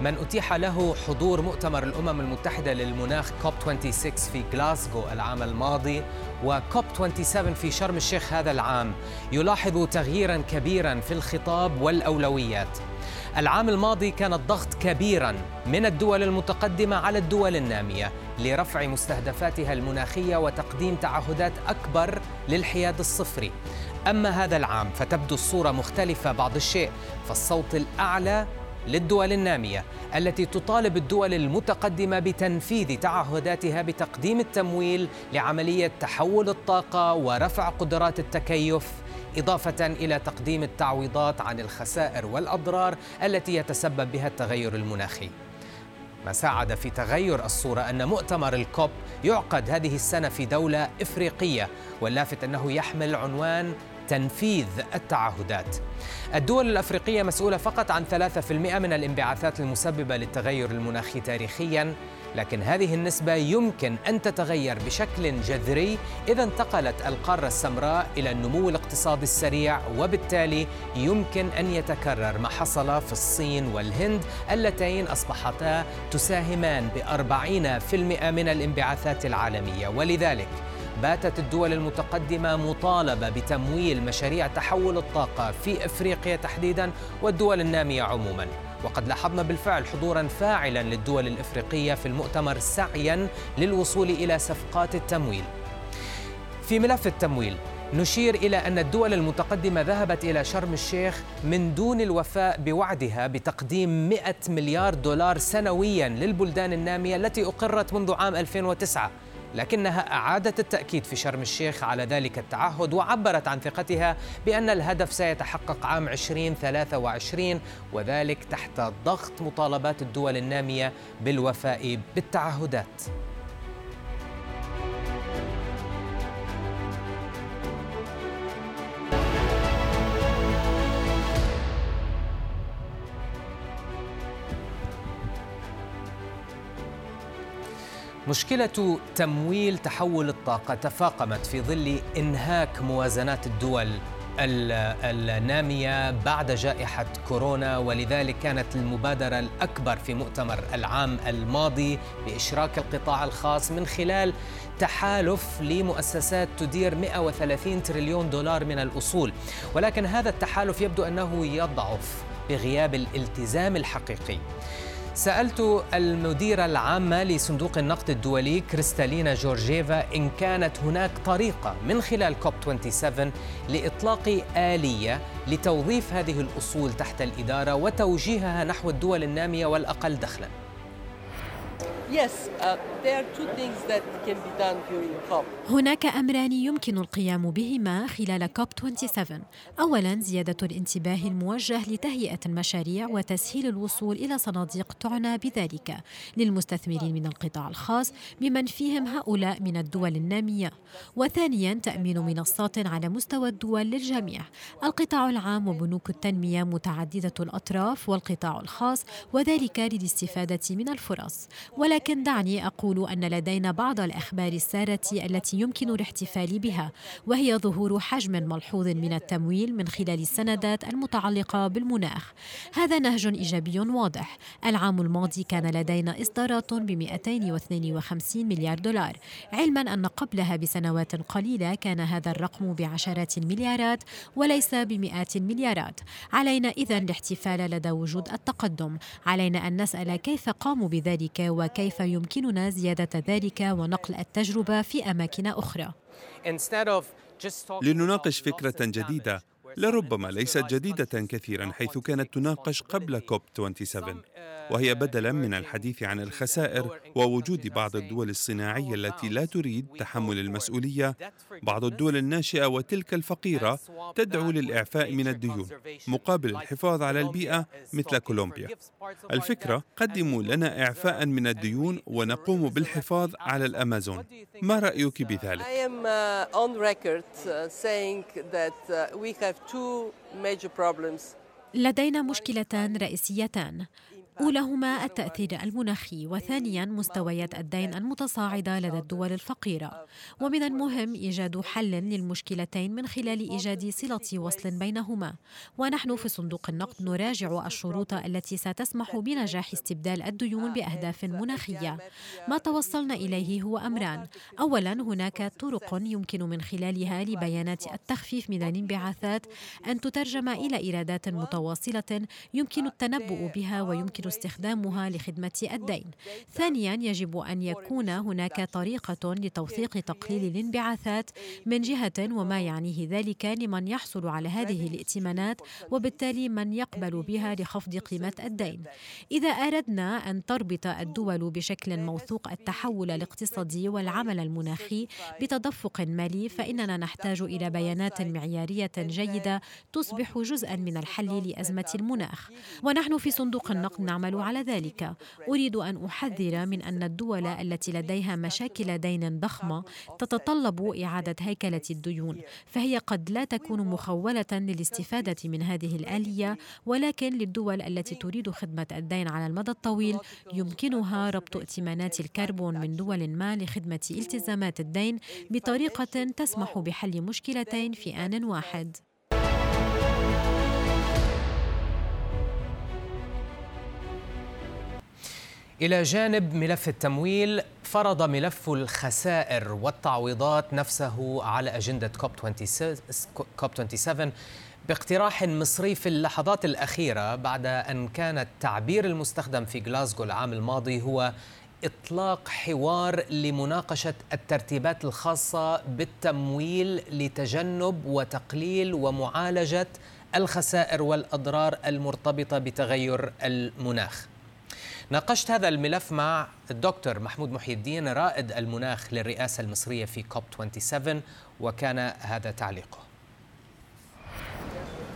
من أتيح له حضور مؤتمر الأمم المتحدة للمناخ كوب 26 في غلاسكو العام الماضي وكوب 27 في شرم الشيخ هذا العام. يلاحظ تغييرا كبيرا في الخطاب والأولويات. العام الماضي كان الضغط كبيرا من الدول المتقدمة على الدول النامية لرفع مستهدفاتها المناخية وتقديم تعهدات أكبر للحياد الصفري. أما هذا العام فتبدو الصورة مختلفة بعض الشيء فالصوت الأعلى للدول النامية التي تطالب الدول المتقدمة بتنفيذ تعهداتها بتقديم التمويل لعملية تحول الطاقة ورفع قدرات التكيف إضافة إلى تقديم التعويضات عن الخسائر والأضرار التي يتسبب بها التغير المناخي. ما ساعد في تغير الصورة أن مؤتمر الكوب يعقد هذه السنة في دولة إفريقية واللافت أنه يحمل عنوان تنفيذ التعهدات. الدول الأفريقية مسؤولة فقط عن 3% من الانبعاثات المسببة للتغير المناخي تاريخيا، لكن هذه النسبة يمكن أن تتغير بشكل جذري إذا انتقلت القارة السمراء إلى النمو الاقتصادي السريع وبالتالي يمكن أن يتكرر ما حصل في الصين والهند اللتين أصبحتا تساهمان ب 40% من الانبعاثات العالمية ولذلك باتت الدول المتقدمة مطالبة بتمويل مشاريع تحول الطاقة في إفريقيا تحديدا والدول النامية عموما. وقد لاحظنا بالفعل حضورا فاعلا للدول الإفريقية في المؤتمر سعيا للوصول إلى صفقات التمويل. في ملف التمويل نشير إلى أن الدول المتقدمة ذهبت إلى شرم الشيخ من دون الوفاء بوعدها بتقديم 100 مليار دولار سنويا للبلدان النامية التي أقرت منذ عام 2009 لكنها أعادت التأكيد في شرم الشيخ على ذلك التعهد وعبرت عن ثقتها بأن الهدف سيتحقق عام 2023 وذلك تحت ضغط مطالبات الدول النامية بالوفاء بالتعهدات. مشكلة تمويل تحول الطاقة تفاقمت في ظل إنهاك موازنات الدول النامية بعد جائحة كورونا ولذلك كانت المبادرة الأكبر في مؤتمر العام الماضي بإشراك القطاع الخاص من خلال تحالف لمؤسسات تدير 130 تريليون دولار من الأصول. ولكن هذا التحالف يبدو أنه يضعف بغياب الالتزام الحقيقي. سألت المديرة العامة لصندوق النقد الدولي كريستالينا جورجيفا إن كانت هناك طريقة من خلال كوب 27 لإطلاق آلية لتوظيف هذه الأصول تحت الإدارة وتوجيهها نحو الدول النامية والأقل دخلاً. Uh, هناك أمران يمكن القيام بهما خلال كوب 27 أولا زيادة الانتباه الموجه لتهيئة المشاريع وتسهيل الوصول إلى صناديق تعنى بذلك للمستثمرين من القطاع الخاص بمن فيهم هؤلاء من الدول النامية. وثانيا تأمين منصات على مستوى الدول للجميع. القطاع العام وبنوك التنمية متعددة الأطراف والقطاع الخاص وذلك للاستفادة من الفرص. ولكن دعني أقول أن لدينا بعض الأخبار السارة التي يمكن الاحتفال بها وهي ظهور حجم ملحوظ من التمويل من خلال السندات المتعلقة بالمناخ. هذا نهج إيجابي واضح. العام الماضي كان لدينا إصدارات ب 252 مليار دولار. علما أن قبلها بسنوات قليلة كان هذا الرقم بعشرات المليارات وليس بمئات المليارات. علينا إذا الاحتفال لدى وجود التقدم. علينا أن نسأل كيف قاموا بذلك وكيف يمكننا زيادة ذلك ونقل التجربة في أماكن أخرى. لنناقش فكرة جديدة لربما ليست جديدة كثيرا حيث كانت تناقش قبل كوب 27 وهي بدلا من الحديث عن الخسائر ووجود بعض الدول الصناعية التي لا تريد تحمل المسؤولية. بعض الدول الناشئة وتلك الفقيرة تدعو للإعفاء من الديون مقابل الحفاظ على البيئة مثل كولومبيا. الفكرة قدموا لنا إعفاء من الديون ونقوم بالحفاظ على الأمازون. ما رأيك بذلك؟ لدينا مشكلتان رئيسيتان. أولهما التأثير المناخي وثانيا مستويات الدين المتصاعدة لدى الدول الفقيرة. ومن المهم إيجاد حل للمشكلتين من خلال إيجاد صلة وصل بينهما. ونحن في صندوق النقد نراجع الشروط التي ستسمح بنجاح استبدال الديون بأهداف مناخية. ما توصلنا إليه هو أمران. أولا هناك طرق يمكن من خلالها لبيانات التخفيف من الانبعاثات أن تترجم إلى إيرادات متواصلة يمكن التنبؤ بها ويمكن يمكن استخدامها لخدمة الدين. ثانيا يجب أن يكون هناك طريقة لتوثيق تقليل الانبعاثات من جهة وما يعنيه ذلك لمن يحصل على هذه الائتمانات وبالتالي من يقبل بها لخفض قيمة الدين. إذا أردنا أن تربط الدول بشكل موثوق التحول الاقتصادي والعمل المناخي بتدفق مالي فإننا نحتاج إلى بيانات معيارية جيدة تصبح جزءا من الحل لأزمة المناخ. ونحن في صندوق النقد نعمل على ذلك. أريد أن أحذر من أن الدول التي لديها مشاكل دين ضخمة تتطلب إعادة هيكلة الديون فهي قد لا تكون مخولة للاستفادة من هذه الآلية ولكن للدول التي تريد خدمة الدين على المدى الطويل يمكنها ربط ائتمانات الكربون من دول ما لخدمة التزامات الدين بطريقة تسمح بحل مشكلتين في آن واحد. إلى جانب ملف التمويل فرض ملف الخسائر والتعويضات نفسه على أجندة كوب 27 باقتراح مصري في اللحظات الأخيرة بعد أن كان التعبير المستخدم في غلاسكو العام الماضي هو إطلاق حوار لمناقشة الترتيبات الخاصة بالتمويل لتجنب وتقليل ومعالجة الخسائر والأضرار المرتبطة بتغير المناخ. ناقشت هذا الملف مع الدكتور محمود محي الدين رائد المناخ للرئاسة المصرية في كوب 27 وكان هذا تعليقه.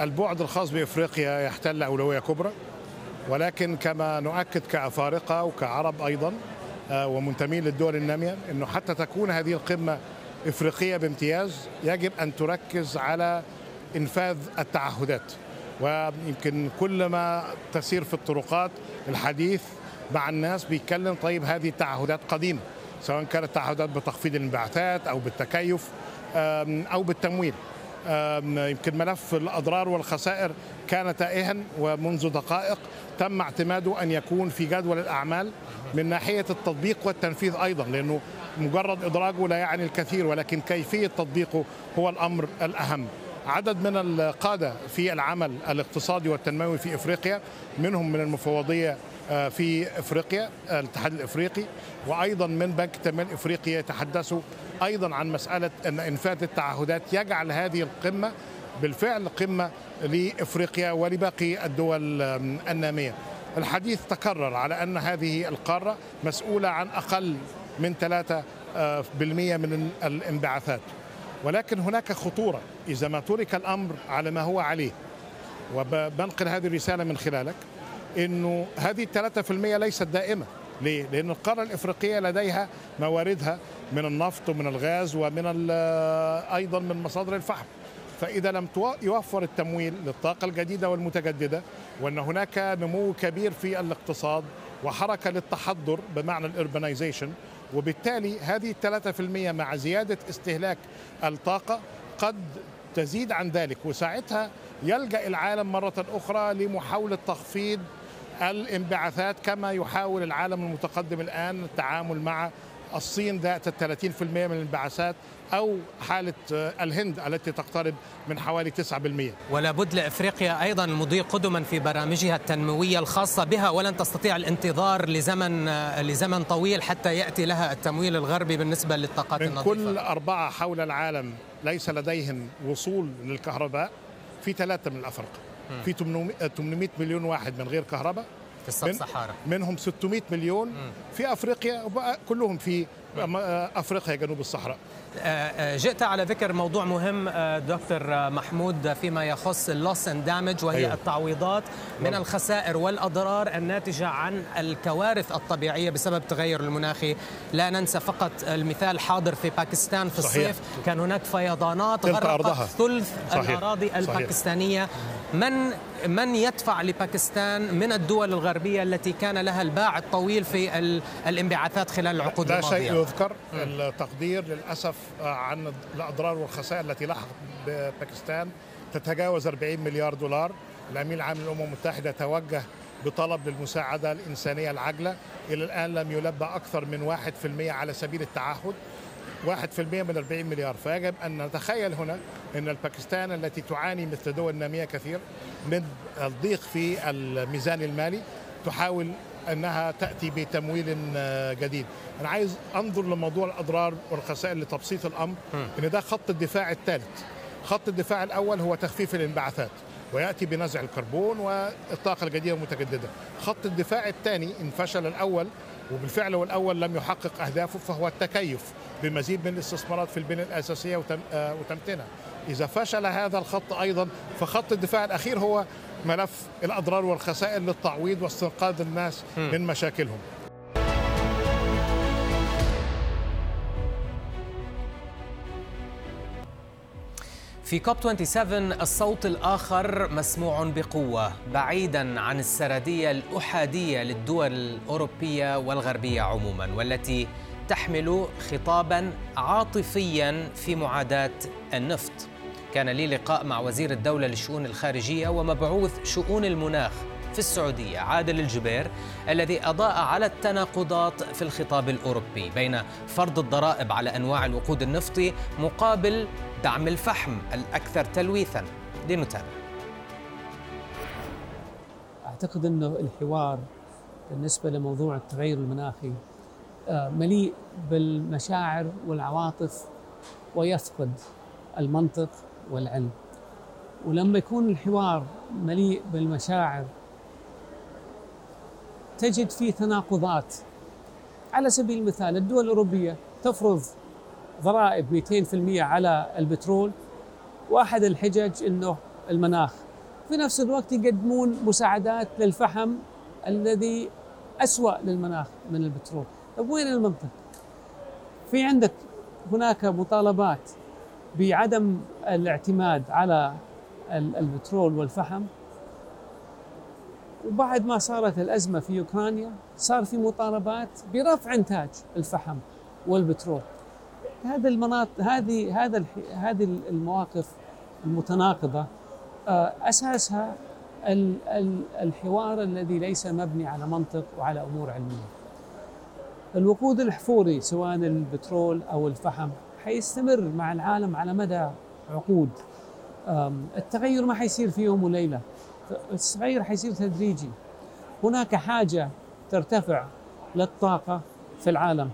البعد الخاص بإفريقيا يحتل أولوية كبرى ولكن كما نؤكد كأفارقة وكعرب أيضا آه، ومنتمين للدول النامية إنه حتى تكون هذه القمة إفريقية بامتياز يجب أن تركز على إنفاذ التعهدات. ويمكن كل ما تسير في الطرقات الحديث مع الناس بيتكلم طيب هذه تعهدات قديمة سواء كانت تعهدات بتخفيض الانبعاثات أو بالتكيف أو بالتمويل. يمكن ملف الأضرار والخسائر كان تائها ومنذ دقائق تم اعتماده أن يكون في جدول الأعمال من ناحية التطبيق والتنفيذ أيضا لأنه مجرد إدراجه لا يعني الكثير ولكن كيفية تطبيقه هو الأمر الأهم. عدد من القادة في العمل الاقتصادي والتنموي في إفريقيا منهم من المفوضية آه، في إفريقيا الاتحاد الإفريقي وأيضا من بنك التنميه الافريقي يتحدثوا أيضا عن مسألة إن إنفاذ التعهدات يجعل هذه القمة بالفعل قمة لإفريقيا ولباقي الدول النامية. الحديث تكرر على أن هذه القارة مسؤولة عن أقل من 3% آه، من الانبعاثات ولكن هناك خطورة. إذا ما ترك الأمر على ما هو عليه وبنقل هذه الرسالة من خلالك أنه هذه الثلاثة في المية ليست دائمة. ليه؟ لأن القارة الإفريقية لديها مواردها من النفط ومن الغاز ومن أيضا من مصادر الفحم. فإذا لم يوفر التمويل للطاقة الجديدة والمتجددة وأن هناك نمو كبير في الاقتصاد وحركة للتحضر بمعنى الاربنايزيشن وبالتالي هذه الثلاثة في المية مع زيادة استهلاك الطاقة قد تزيد عن ذلك وساعتها يلجأ العالم مرة أخرى لمحاولة تخفيض الانبعاثات كما يحاول العالم المتقدم الآن التعامل مع الصين ذات 30% من الانبعاثات أو حالة الهند التي تقترب من حوالي 9% ولا بد لإفريقيا أيضا المضي قدما في برامجها التنموية الخاصة بها ولن تستطيع الانتظار لزمن لزمن طويل حتى يأتي لها التمويل الغربي بالنسبة للطاقات من النظيفة. كل أربعة حول العالم ليس لديهم وصول للكهرباء في ثلاثة من الأفرقة في 800 مليون واحد من غير كهرباء في السب صحارى منهم 600 مليون في أفريقيا وبقى كلهم في أفريقيا جنوب الصحراء آه، آه، جئت على ذكر موضوع مهم آه، دكتور محمود فيما يخص اللوس اند دامج وهي أيوه. التعويضات من نعم. الخسائر والأضرار الناتجة عن الكوارث الطبيعية بسبب التغير المناخي لا ننسى فقط المثال حاضر في باكستان في صحيح. الصيف كان هناك فيضانات غرقت ثلث صحيح. الأراضي صحيح. من من يدفع لباكستان من الدول الغربية التي كان لها الباع الطويل في الانبعاثات خلال العقود لا الماضية؟ لا شيء يذكر. التقدير للأسف عن الأضرار والخسائر التي لحقت بباكستان تتجاوز 40 مليار دولار. الأمين العام للأمم المتحدة توجه بطلب للمساعدة الإنسانية العاجلة. إلى الآن لم يلبى أكثر من 1% على سبيل التعهد. 1% من 40 مليار. فيجب أن نتخيل هنا أن الباكستان التي تعاني مثل دول نامية كثير من الضيق في الميزان المالي تحاول إنها تأتي بتمويل آه، جديد. أنا عايز أنظر لموضوع الأضرار والخسائر لتبسيط الأمر إن ده خط الدفاع الثالث. خط الدفاع الأول هو تخفيف الانبعاثات. ويأتي بنزع الكربون والطاقه الجديده المتجدده خط الدفاع الثاني ان فشل الأول وبالفعل والأول لم يحقق أهدافه فهو التكيف بمزيد من الاستثمارات في البنية الأساسية آه، وتمتينها إذا فشل هذا الخط أيضا فخط الدفاع الأخير هو ملف الأضرار والخسائر للتعويض واستنقاذ الناس من مشاكلهم. في كوب 27 الصوت الآخر مسموع بقوة بعيدا عن السردية الأحادية للدول الأوروبية والغربية عموما والتي تحمل خطابا عاطفيا في معاداة النفط. كان لي لقاء مع وزير الدولة للشؤون الخارجية ومبعوث شؤون المناخ في السعودية. عادل الجبير الذي أضاء على التناقضات في الخطاب الأوروبي بين فرض الضرائب على أنواع الوقود النفطي مقابل دعم الفحم الأكثر تلويثا. لنتابع أعتقد أنه الحوار بالنسبة لموضوع التغير المناخي آه، مليء بالمشاعر والعواطف ويفقد المنطق والعلم. ولما يكون الحوار مليء بالمشاعر تجد فيه تناقضات. على سبيل المثال الدول الأوروبية تفرض ضرائب 200% على البترول واحد الحجج إنه المناخ. في نفس الوقت يقدمون مساعدات للفحم الذي أسوأ للمناخ من البترول. طيب وين المنطق؟ في عندك هناك مطالبات بعدم الاعتماد على البترول والفحم. وبعد ما صارت الأزمة في اوكرانيا صار في مطالبات برفع إنتاج الفحم والبترول. هذه المناطق هذه هذا هذه المواقف المتناقضة. آه، أساسها الحوار الذي ليس مبني على منطق وعلى أمور علمية. الوقود الحفوري سواء البترول أو الفحم حيستمر مع العالم على مدى عقود. التغير ما حيصير في يوم وليلة. التغير حيصير تدريجي. هناك حاجة ترتفع للطاقة في العالم.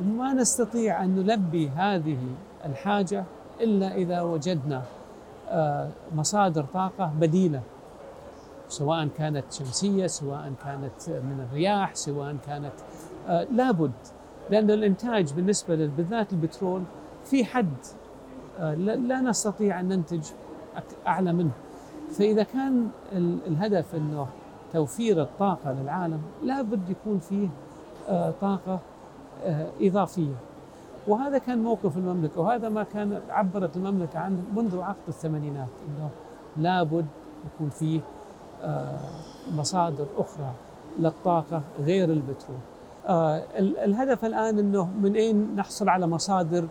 وما نستطيع أن نلبي هذه الحاجة إلا إذا وجدنا آه، مصادر طاقة بديلة. سواء كانت شمسية سواء كانت من الرياح سواء كانت آه، لابد لأن الإنتاج بالنسبة بالذات البترول في حد آه، لا نستطيع أن ننتج أعلى منه. فإذا كان الهدف أنه توفير الطاقة للعالم لابد يكون فيه آه، طاقة إضافية. وهذا كان موقف المملكة وهذا ما كان عبرت المملكة عنه منذ عقد الثمانينات أنه لابد يكون فيه مصادر أخرى للطاقة غير البترول. آه الهدف الآن إنه من أين نحصل على مصادر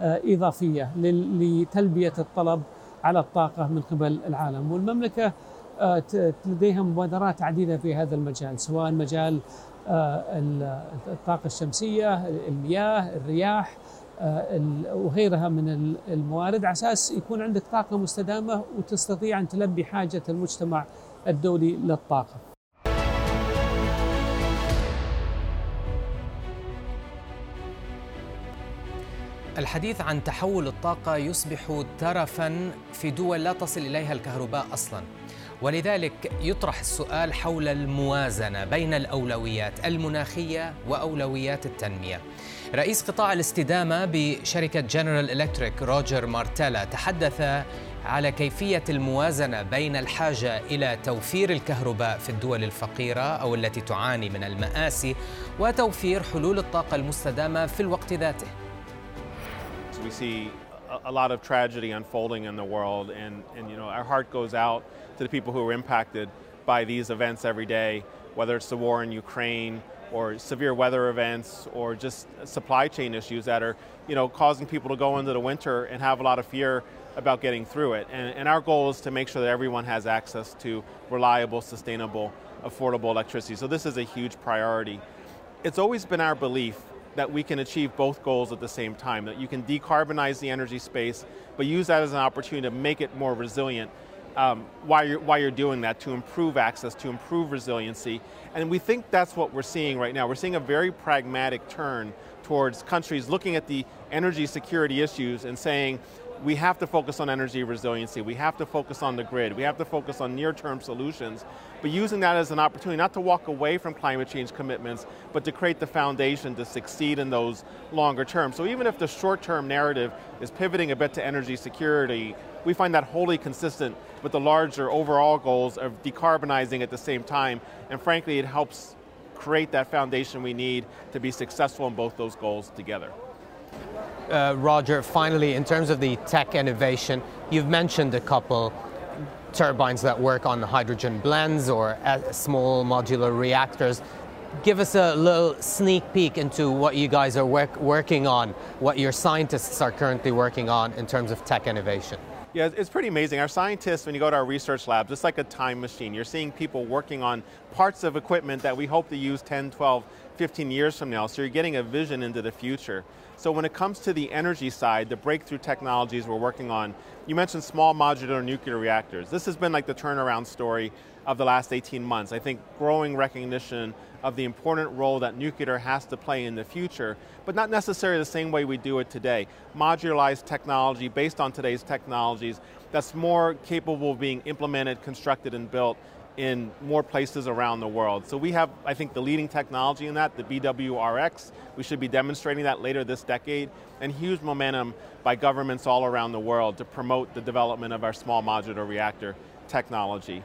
آه إضافية لتلبية الطلب؟ على الطاقة من قبل العالم والمملكة آه لديها مبادرات عديدة في هذا المجال سواء مجال آه، الطاقة الشمسية المياه الرياح آه، وغيرها من الموارد على أساس يكون عندك طاقة مستدامة وتستطيع أن تلبي حاجة المجتمع الدولي للطاقة. الحديث عن تحول الطاقة يصبح ترفا في دول لا تصل إليها الكهرباء أصلا ولذلك يطرح السؤال حول الموازنة بين الأولويات المناخية وأولويات التنمية رئيس قطاع الاستدامة بشركة جنرال إلكتريك روجر مارتيلا تحدث على كيفية الموازنة بين الحاجة إلى توفير الكهرباء في الدول الفقيرة أو التي تعاني من المآسي وتوفير حلول الطاقة المستدامة في الوقت ذاته. We see a lot of tragedy unfolding in the world and, and you know our heart goes out to the people who are impacted by these events every day, whether it's the war in Ukraine or severe weather events or just supply chain issues that are you know causing people to go into the winter and have a lot of fear about getting through it. And, and our goal is to make sure that everyone has access to reliable, sustainable, affordable electricity. So this is a huge priority. It's always been our belief that we can achieve both goals at the same time, that you can decarbonize the energy space, but use that as an opportunity to make it more resilient um, while, you're, while you're doing that to improve access, to improve resiliency. And we think that's what we're seeing right now. We're seeing a very pragmatic turn towards countries looking at the energy security issues and saying, we have to focus on energy resiliency. We have to focus on the grid. We have to focus on near-term solutions. But using that as an opportunity not to walk away from climate change commitments, but to create the foundation to succeed in those longer term. So even if the short-term narrative is pivoting a bit to energy security, we find that wholly consistent with the larger overall goals of decarbonizing at the same time. And frankly, it helps create that foundation we need to be successful in both those goals together. Uh, Roger, finally, in terms of the tech innovation, you've mentioned a couple turbines that work on hydrogen blends or small modular reactors. Give us a little sneak peek into what you guys are work, working on, what your scientists are currently working on in terms of tech innovation. Yeah, it's pretty amazing. Our scientists, when you go to our research labs, it's like a time machine. You're seeing people working on parts of equipment that we hope to use 10, 12, 15 years from now, so you're getting a vision into the future. So when it comes to the energy side, the breakthrough technologies we're working on, you mentioned small modular nuclear reactors. This has been like the turnaround story of the last 18 months. I think growing recognition of the important role that nuclear has to play in the future, but not necessarily the same way we do it today. Modularized technology based on today's technologies that's more capable of being implemented, constructed, and built in more places around the world. So we have, I think, the leading technology in that, the BWRX. We should be demonstrating that later this decade, and huge momentum by governments all around the world to promote the development of our small modular reactor technology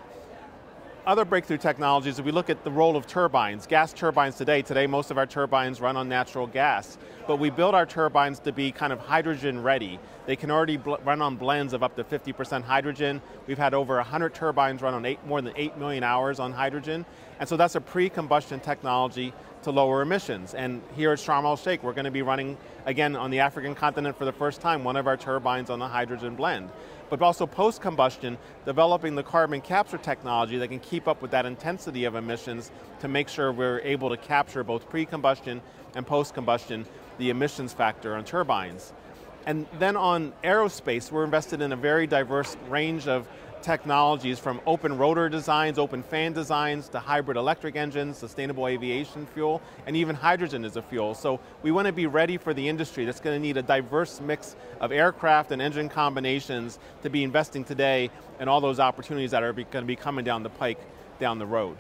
other breakthrough technologies, if we look at the role of turbines, gas turbines today, today most of our turbines run on natural gas, but we build our turbines to be kind of hydrogen ready. They can already run on blends of up to 50% hydrogen. We've had over 100 turbines run on eight, more than 8 million hours on hydrogen, and so that's a pre-combustion technology to lower emissions. And here at Sharm el Sheikh, we're going to be running, again, on the African continent for the first time, one of our turbines on the hydrogen blend but also post-combustion, developing the carbon capture technology that can keep up with that intensity of emissions to make sure we're able to capture both pre-combustion and post-combustion the emissions factor on turbines. And then on aerospace, we're invested in a very diverse range of technologies from open rotor designs, open fan designs, to hybrid electric engines, sustainable aviation fuel, and even hydrogen as a fuel. So we want to be ready for the industry that's going to need a diverse mix of aircraft and engine combinations to be investing today in all those opportunities that are going to be coming down the pike down the road.